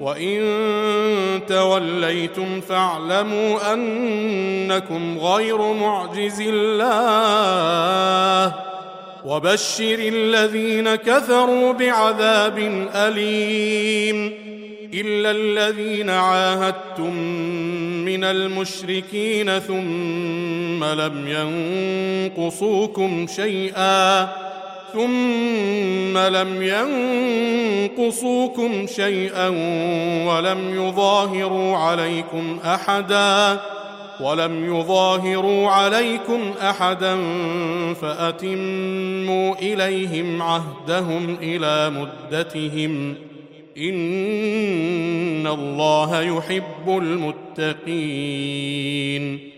وان توليتم فاعلموا انكم غير معجز الله وبشر الذين كفروا بعذاب اليم الا الذين عاهدتم من المشركين ثم لم ينقصوكم شيئا ثم لم ينقصوكم شيئا ولم يظاهروا عليكم أحدا ولم يظاهروا عليكم أحدا فأتموا إليهم عهدهم إلى مدتهم. إن الله يحب المتقين.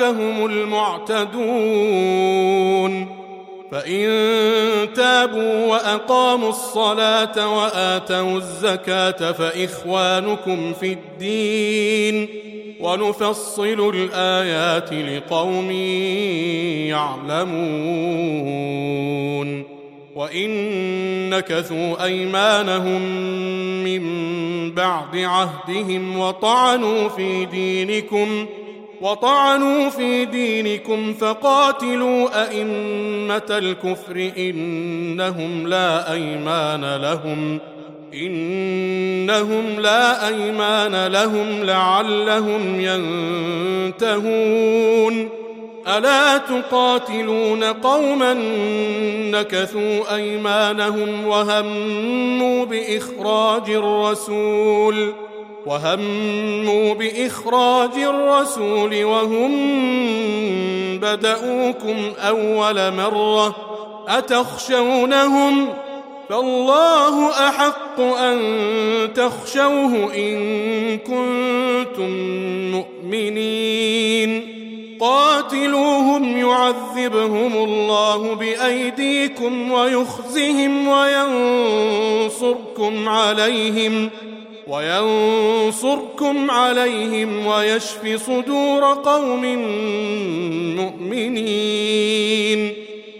هم المعتدون. فإن تابوا وأقاموا الصلاة وآتوا الزكاة فإخوانكم في الدين. ونفصل الآيات لقوم يعلمون. وإن نكثوا أيمانهم من بعد عهدهم وطعنوا في دينكم وطعنوا في دينكم فقاتلوا أئمة الكفر إنهم لا أيمان لهم. إنهم لا أيمان لهم لعلهم ينتهون. ألا تقاتلون قوما نكثوا أيمانهم وهموا بإخراج الرسول؟ وهموا بإخراج الرسول وهم بدأوكم أول مرة أتخشونهم فالله أحق أن تخشوه إن كنتم مؤمنين. قاتلوهم يعذبهم الله بأيديكم ويخزهم وينصركم عليهم وينصركم عليهم ويشف صدور قوم مؤمنين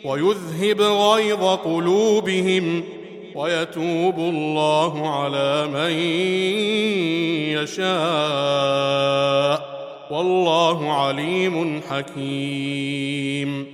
ويذهب غيظ قلوبهم ويتوب الله على من يشاء. والله عليم حكيم.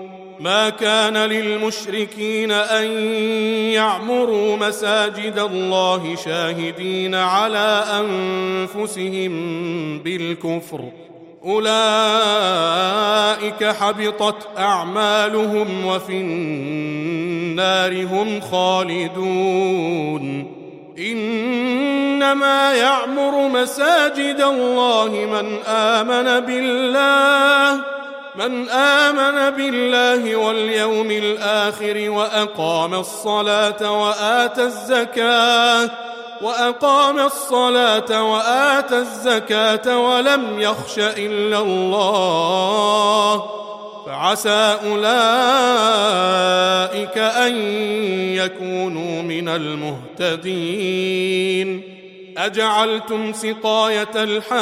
ما كان للمشركين أن يعمروا مساجد الله شاهدين على أنفسهم بالكفر. أولئك حبطت أعمالهم وفي النار هم خالدون. إنما يعمر مساجد الله من آمن بالله من آمن بالله واليوم الآخر وأقام الصلاة وآتى الزكاة وأقام الصلاة وآتى الزكاة ولم يخش إلا الله. فعسى أولئك أن يكونوا من المهتدين. أجعلتم سقاية الحاج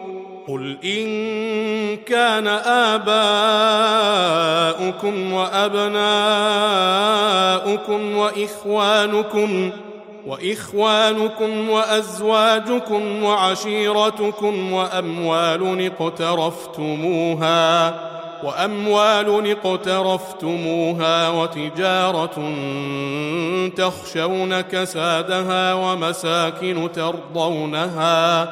قل إن كان آباؤكم وأبناؤكم وإخوانكم وإخوانكم وأزواجكم وعشيرتكم وأموال اقترفتموها وأموال اقترفتموها وتجارة تخشون كسادها ومساكن ترضونها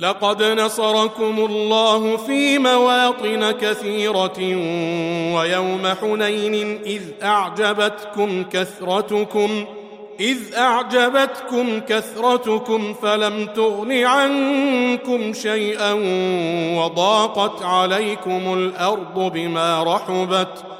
لقد نصركم الله في مواطن كثيرة ويوم حنين إذ أعجبتكم كثرتكم إذ أعجبتكم كثرتكم فلم تغن عنكم شيئا وضاقت عليكم الأرض بما رحبت.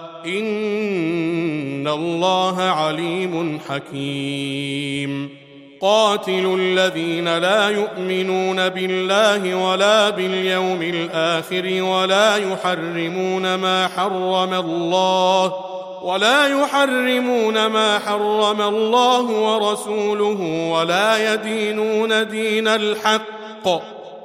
ان الله عليم حكيم قاتلوا الذين لا يؤمنون بالله ولا باليوم الآخر ولا يحرمون ما حرم الله ولا يحرمون ما حرم الله ورسوله ولا يدينون دين الحق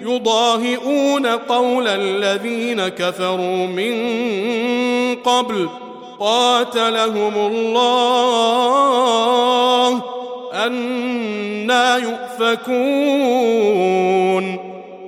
يضاهئون قول الذين كفروا من قبل. قاتلهم الله أنا يؤفكون.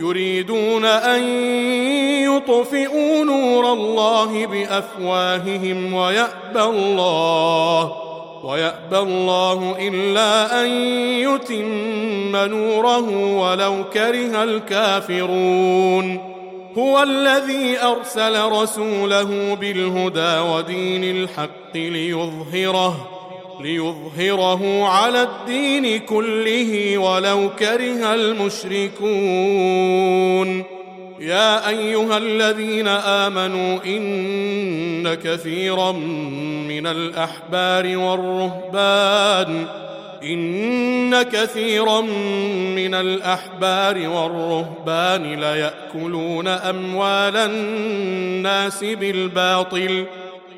يريدون أن يطفئوا نور الله بأفواههم ويأبى الله ويأبى الله إلا أن يتم نوره ولو كره الكافرون. هو الذي أرسل رسوله بالهدى ودين الحق ليظهره. ليظهره على الدين كله ولو كره المشركون. يا أيها الذين آمنوا إن كثيرا من الأحبار والرهبان إن كثيرا من الأحبار والرهبان ليأكلون أموال الناس بالباطل.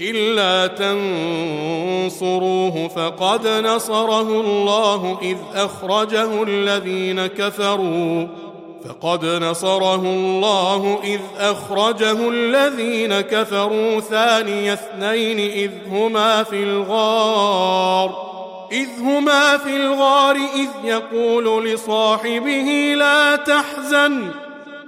إلا تنصروه فقد نصره الله إذ أخرجه الذين كفروا فقد نصره الله إذ أخرجه الذين كفروا ثاني اثنين إذ هما في الغار إذ هما في الغار إذ يقول لصاحبه لا تحزن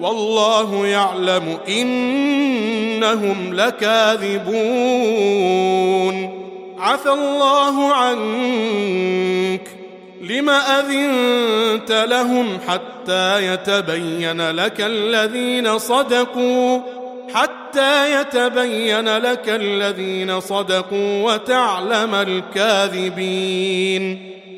والله يعلم إنهم لكاذبون. عفى الله عنك. لم أذنت لهم حتى يتبين لك الذين صدقوا؟ حتى يتبين لك الذين صدقوا وتعلم الكاذبين.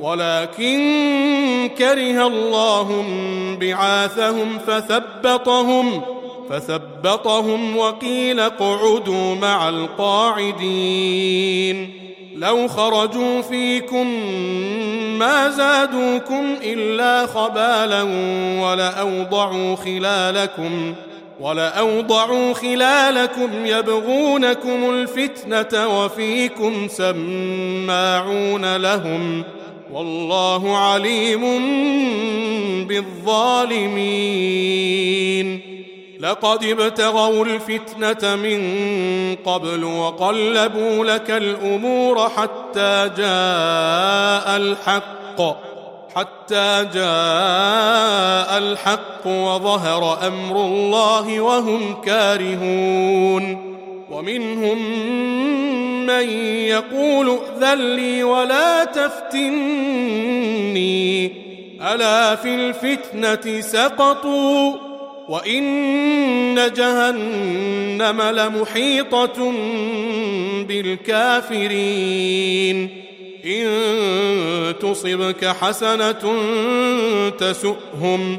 ولكن كره الله بعاثهم فثبطهم فثبطهم وقيل اقعدوا مع القاعدين. لو خرجوا فيكم ما زادوكم إلا خبالا ولأوضعوا خلالكم ولأوضعوا خلالكم يبغونكم الفتنة وفيكم سماعون لهم. والله عليم بالظالمين. لقد ابتغوا الفتنة من قبل وقلبوا لك الأمور حتى جاء الحق حتى جاء الحق وظهر أمر الله وهم كارهون. ومنهم من يقول ائذن لي ولا تفتني. ألا في الفتنة سقطوا وإن جهنم لمحيطة بالكافرين. إن تصبك حسنة تسؤهم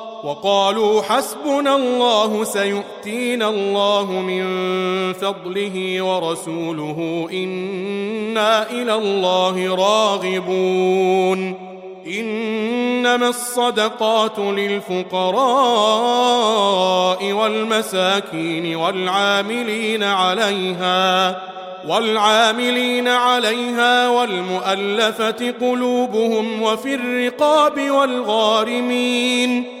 وقالوا حسبنا الله سيؤتينا الله من فضله ورسوله إنا إلى الله راغبون إنما الصدقات للفقراء والمساكين والعاملين عليها والعاملين عليها والمؤلفة قلوبهم وفي الرقاب والغارمين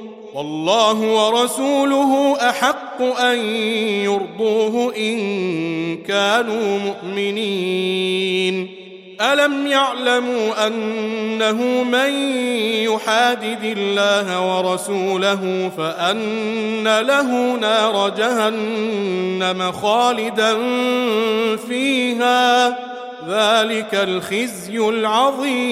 والله ورسوله أحق أن يرضوه إن كانوا مؤمنين. ألم يعلموا أنه من يحادد الله ورسوله فأن له نار جهنم خالدا فيها؟ ذلك الخزي العظيم.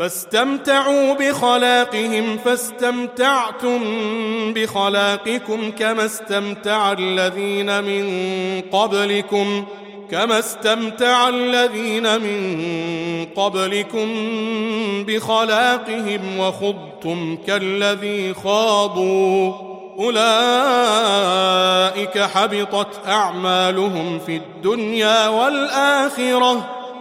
فاستمتعوا بخلاقهم فاستمتعتم بخلاقكم كما استمتع الذين من قبلكم كما استمتع الذين من قبلكم بخلاقهم وخضتم كالذي خاضوا. أولئك حبطت أعمالهم في الدنيا والآخرة.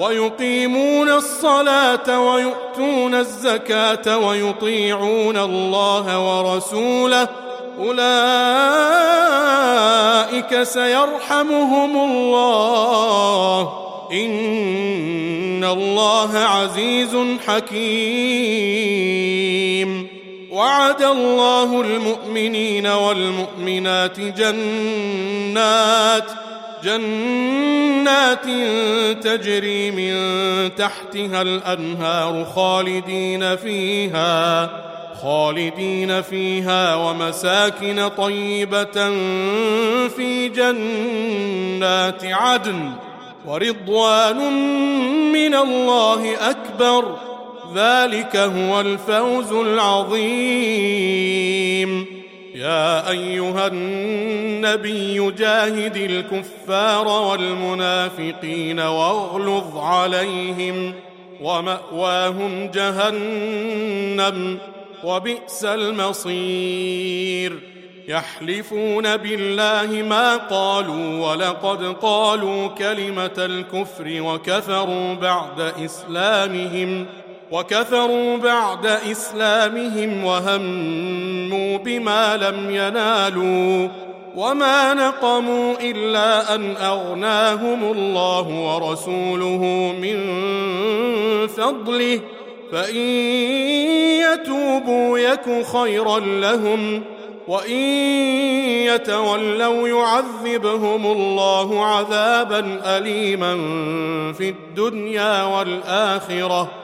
ويقيمون الصلاة ويؤتون الزكاة ويطيعون الله ورسوله. أولئك سيرحمهم الله. إن الله عزيز حكيم. وعد الله المؤمنين والمؤمنات جنات جنات تجري من تحتها الأنهار خالدين فيها خالدين فيها ومساكن طيبة في جنات عدن ورضوان من الله أكبر. ذلك هو الفوز العظيم. يا أيها النبي جاهد الكفار والمنافقين واغلظ عليهم ومأواهم جهنم وبئس المصير. يحلفون بالله ما قالوا ولقد قالوا كلمة الكفر وكفروا بعد إسلامهم. وكفروا بعد إسلامهم وهموا بما لم ينالوا وما نقموا إلا أن أغناهم الله ورسوله من فضله فإن يتوبوا يك خيرا لهم وإن يتولوا يعذبهم الله عذابا أليما في الدنيا والآخرة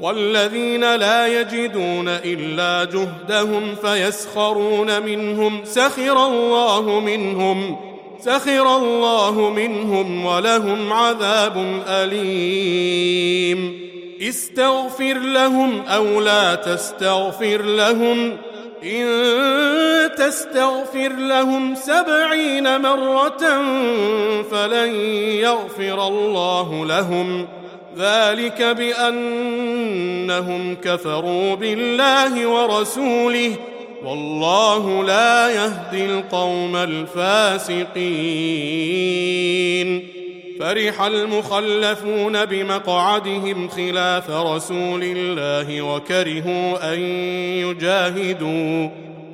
والذين لا يجدون إلا جهدهم فيسخرون منهم. سخر الله منهم. سخر الله منهم ولهم عذاب أليم. استغفر لهم أو لا تستغفر لهم. إن تستغفر لهم سبعين مرة فلن يغفر الله لهم. ذلك بأنهم كفروا بالله ورسوله والله لا يهدي القوم الفاسقين. فرح المخلفون بمقعدهم خلاف رسول الله وكرهوا أن يجاهدوا.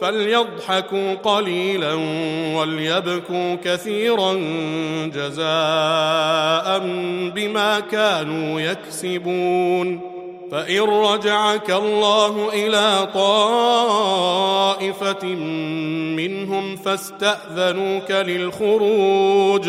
فليضحكوا قليلا وليبكوا كثيرا جزاء بما كانوا يكسبون. فإن رجعك الله إلى طائفة منهم فاستأذنوك للخروج.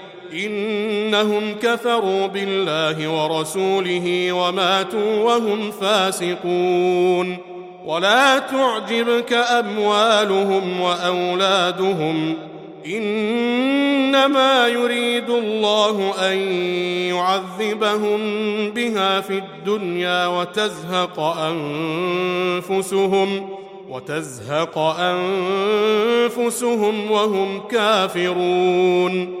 إنهم كفروا بالله ورسوله وماتوا وهم فاسقون. ولا تعجبك أموالهم وأولادهم. إنما يريد الله أن يعذبهم بها في الدنيا وتزهق أنفسهم وتزهق أنفسهم وهم كافرون.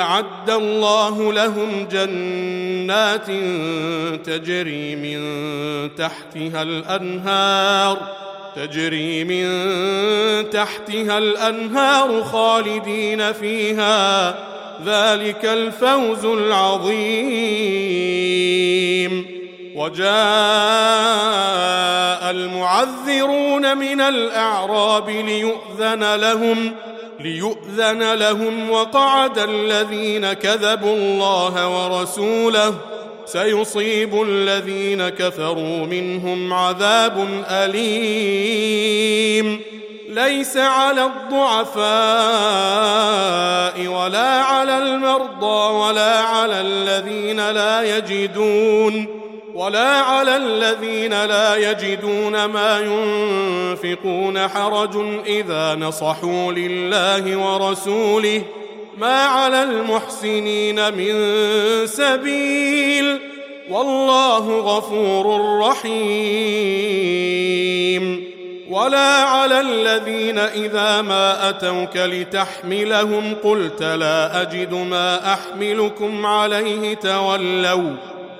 أعد الله لهم جنات تجري من تحتها الأنهار تجري من تحتها الأنهار خالدين فيها. ذلك الفوز العظيم. وجاء المعذرون من الأعراب ليؤذن لهم ليؤذن لهم وقعد الذين كذبوا الله ورسوله. سيصيب الذين كفروا منهم عذاب أليم. ليس على الضعفاء ولا على المرضى ولا على الذين لا يجدون. ولا على الذين لا يجدون ما ينفقون حرج إذا نصحوا لله ورسوله. ما على المحسنين من سبيل. والله غفور رحيم. ولا على الذين إذا ما أتوك لتحملهم قلت لا أجد ما أحملكم عليه تولوا.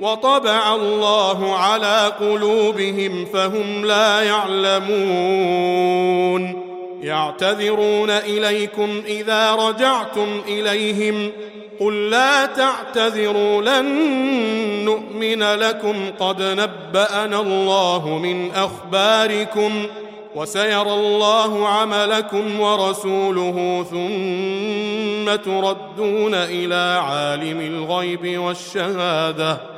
وطبع الله على قلوبهم فهم لا يعلمون. يعتذرون إليكم إذا رجعتم إليهم. قل لا تعتذروا لن نؤمن لكم. قد نبأنا الله من أخباركم وسيرى الله عملكم ورسوله ثم تردون إلى عالم الغيب والشهادة.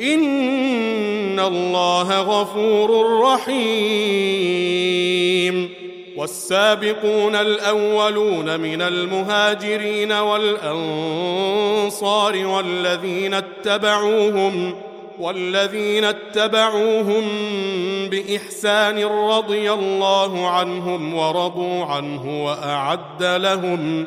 ان الله غفور رحيم والسابقون الاولون من المهاجرين والانصار والذين اتبعوهم والذين اتبعوهم باحسان رضي الله عنهم ورضوا عنه واعد لهم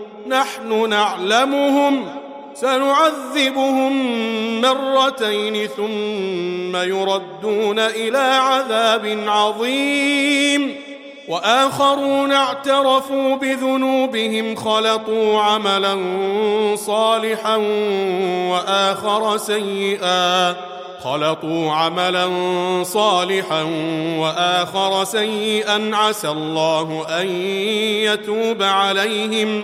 نحن نعلمهم سنعذبهم مرتين ثم يردون إلى عذاب عظيم. وآخرون اعترفوا بذنوبهم خلطوا عملا صالحا وآخر سيئا خلطوا عملا صالحا وآخر سيئا. عسى الله أن يتوب عليهم.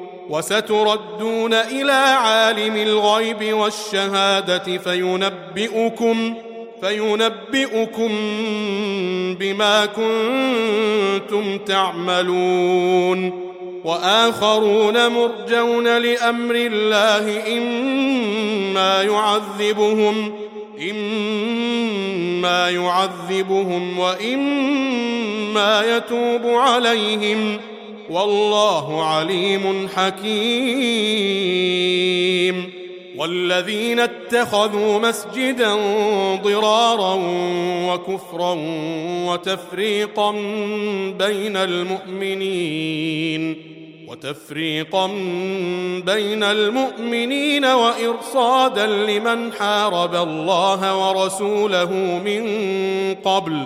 وستردون إلى عالم الغيب والشهادة فينبئكم فينبئكم بما كنتم تعملون. وآخرون مرجون لأمر الله إما يعذبهم إما يعذبهم وإما يتوب عليهم. والله عليم حكيم. والذين اتخذوا مسجدا ضرارا وكفرا وتفريقا بين المؤمنين وتفريقا بين المؤمنين وإرصادا لمن حارب الله ورسوله من قبل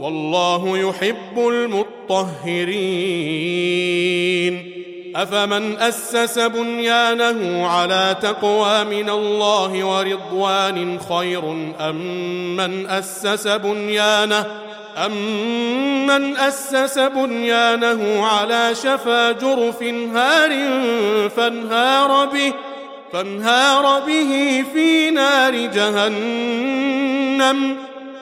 والله يحب المطهرين. أفمن أسس بنيانه على تقوى من الله ورضوان خير أم من أسس بنيانه؟ أمن أسس بنيانه على شفا جرف هار فانهار به فانهار به في نار جهنم.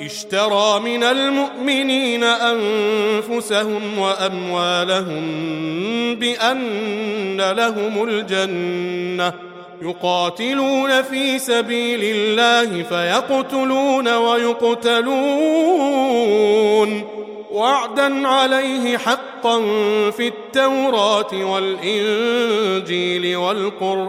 اشترى من المؤمنين أنفسهم وأموالهم بأن لهم الجنة. يقاتلون في سبيل الله فيقتلون ويقتلون. وعدا عليه حقا في التوراة والإنجيل والقرآن.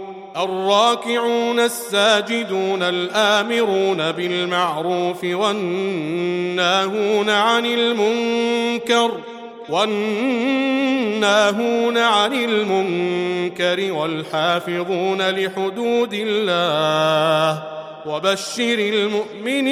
الراكعون الساجدون الآمرون بالمعروف والناهون عن المنكر والناهون عن المنكر والحافظون لحدود الله وبشر المؤمنين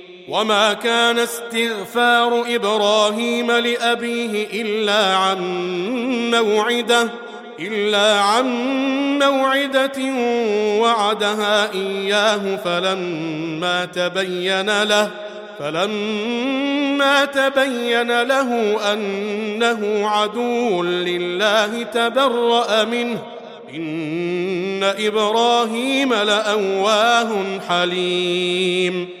وما كان استغفار إبراهيم لابيه الا عن موعده الا عن موعده وعدها اياه فلما تبين له فلما تبين له انه عدو لله تبرا منه ان إبراهيم لاواه حليم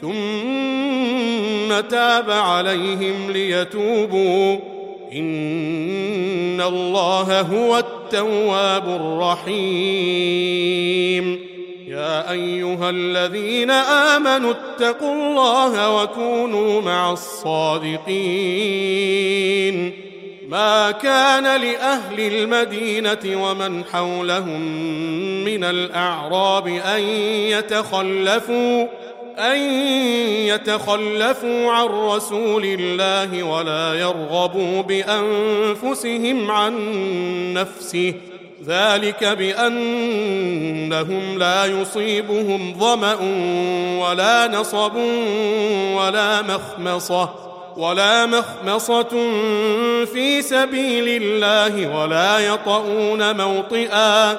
ثم تاب عليهم ليتوبوا. إن الله هو التواب الرحيم. يا أيها الذين آمنوا اتقوا الله وكونوا مع الصادقين. ما كان لأهل المدينة ومن حولهم من الأعراب أن يتخلفوا. أن يتخلفوا عن رسول الله ولا يرغبوا بأنفسهم عن نفسه. ذلك بأنهم لا يصيبهم ظمأ ولا نصب ولا مخمصة ولا مخمصة في سبيل الله ولا يطؤون موطئا.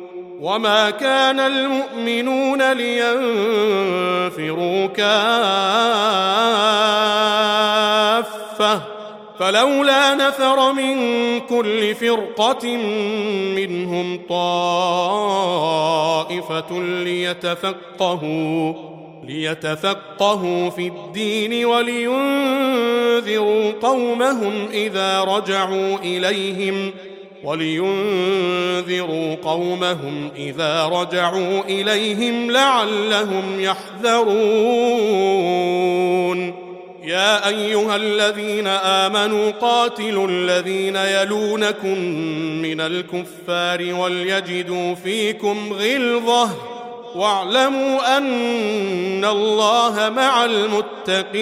وما كان المؤمنون لينفروا كافة فلولا نفر من كل فرقة منهم طائفة ليتفقهوا ليتفقهوا في الدين ولينذروا قومهم إذا رجعوا إليهم ولينذروا قومهم إذا رجعوا إليهم لعلهم يحذرون. يا أيها الذين آمنوا قاتلوا الذين يلونكم من الكفار وليجدوا فيكم غلظة. واعلموا أن الله مع المتقين.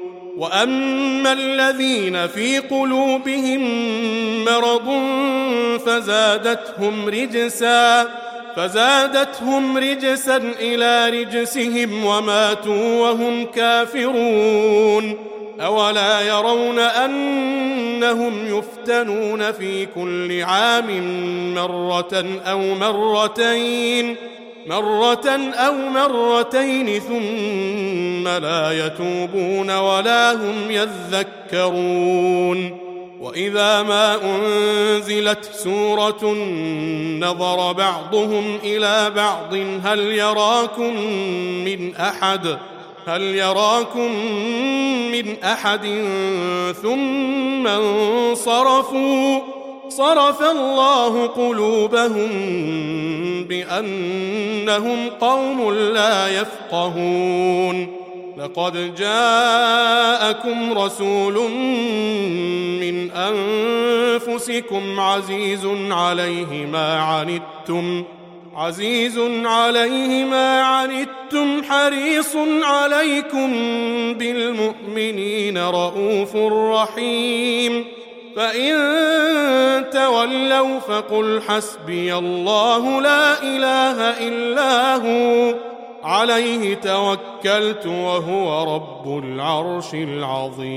وأما الذين في قلوبهم مرض فزادتهم رجسا فزادتهم رجسا إلى رجسهم وماتوا وهم كافرون. أولا يرون أنهم يفتنون في كل عام مرة أو مرتين. مرة أو مرتين ثم لا يتوبون ولا هم يذكرون. وإذا ما أنزلت سورة نظر بعضهم إلى بعض هل يراكم من أحد؟ هل يراكم من أحد؟ ثم انصرفوا. صرف الله قلوبهم بأنهم قوم لا يفقهون. لقد جاءكم رسول من أنفسكم عزيز عليه ما عنتم عزيز عليه ما عنتم حريص عليكم بالمؤمنين رءوف رحيم. فإن تولوا فقل حسبي الله لا إله إلا هو عليه توكلت وهو رب العرش العظيم.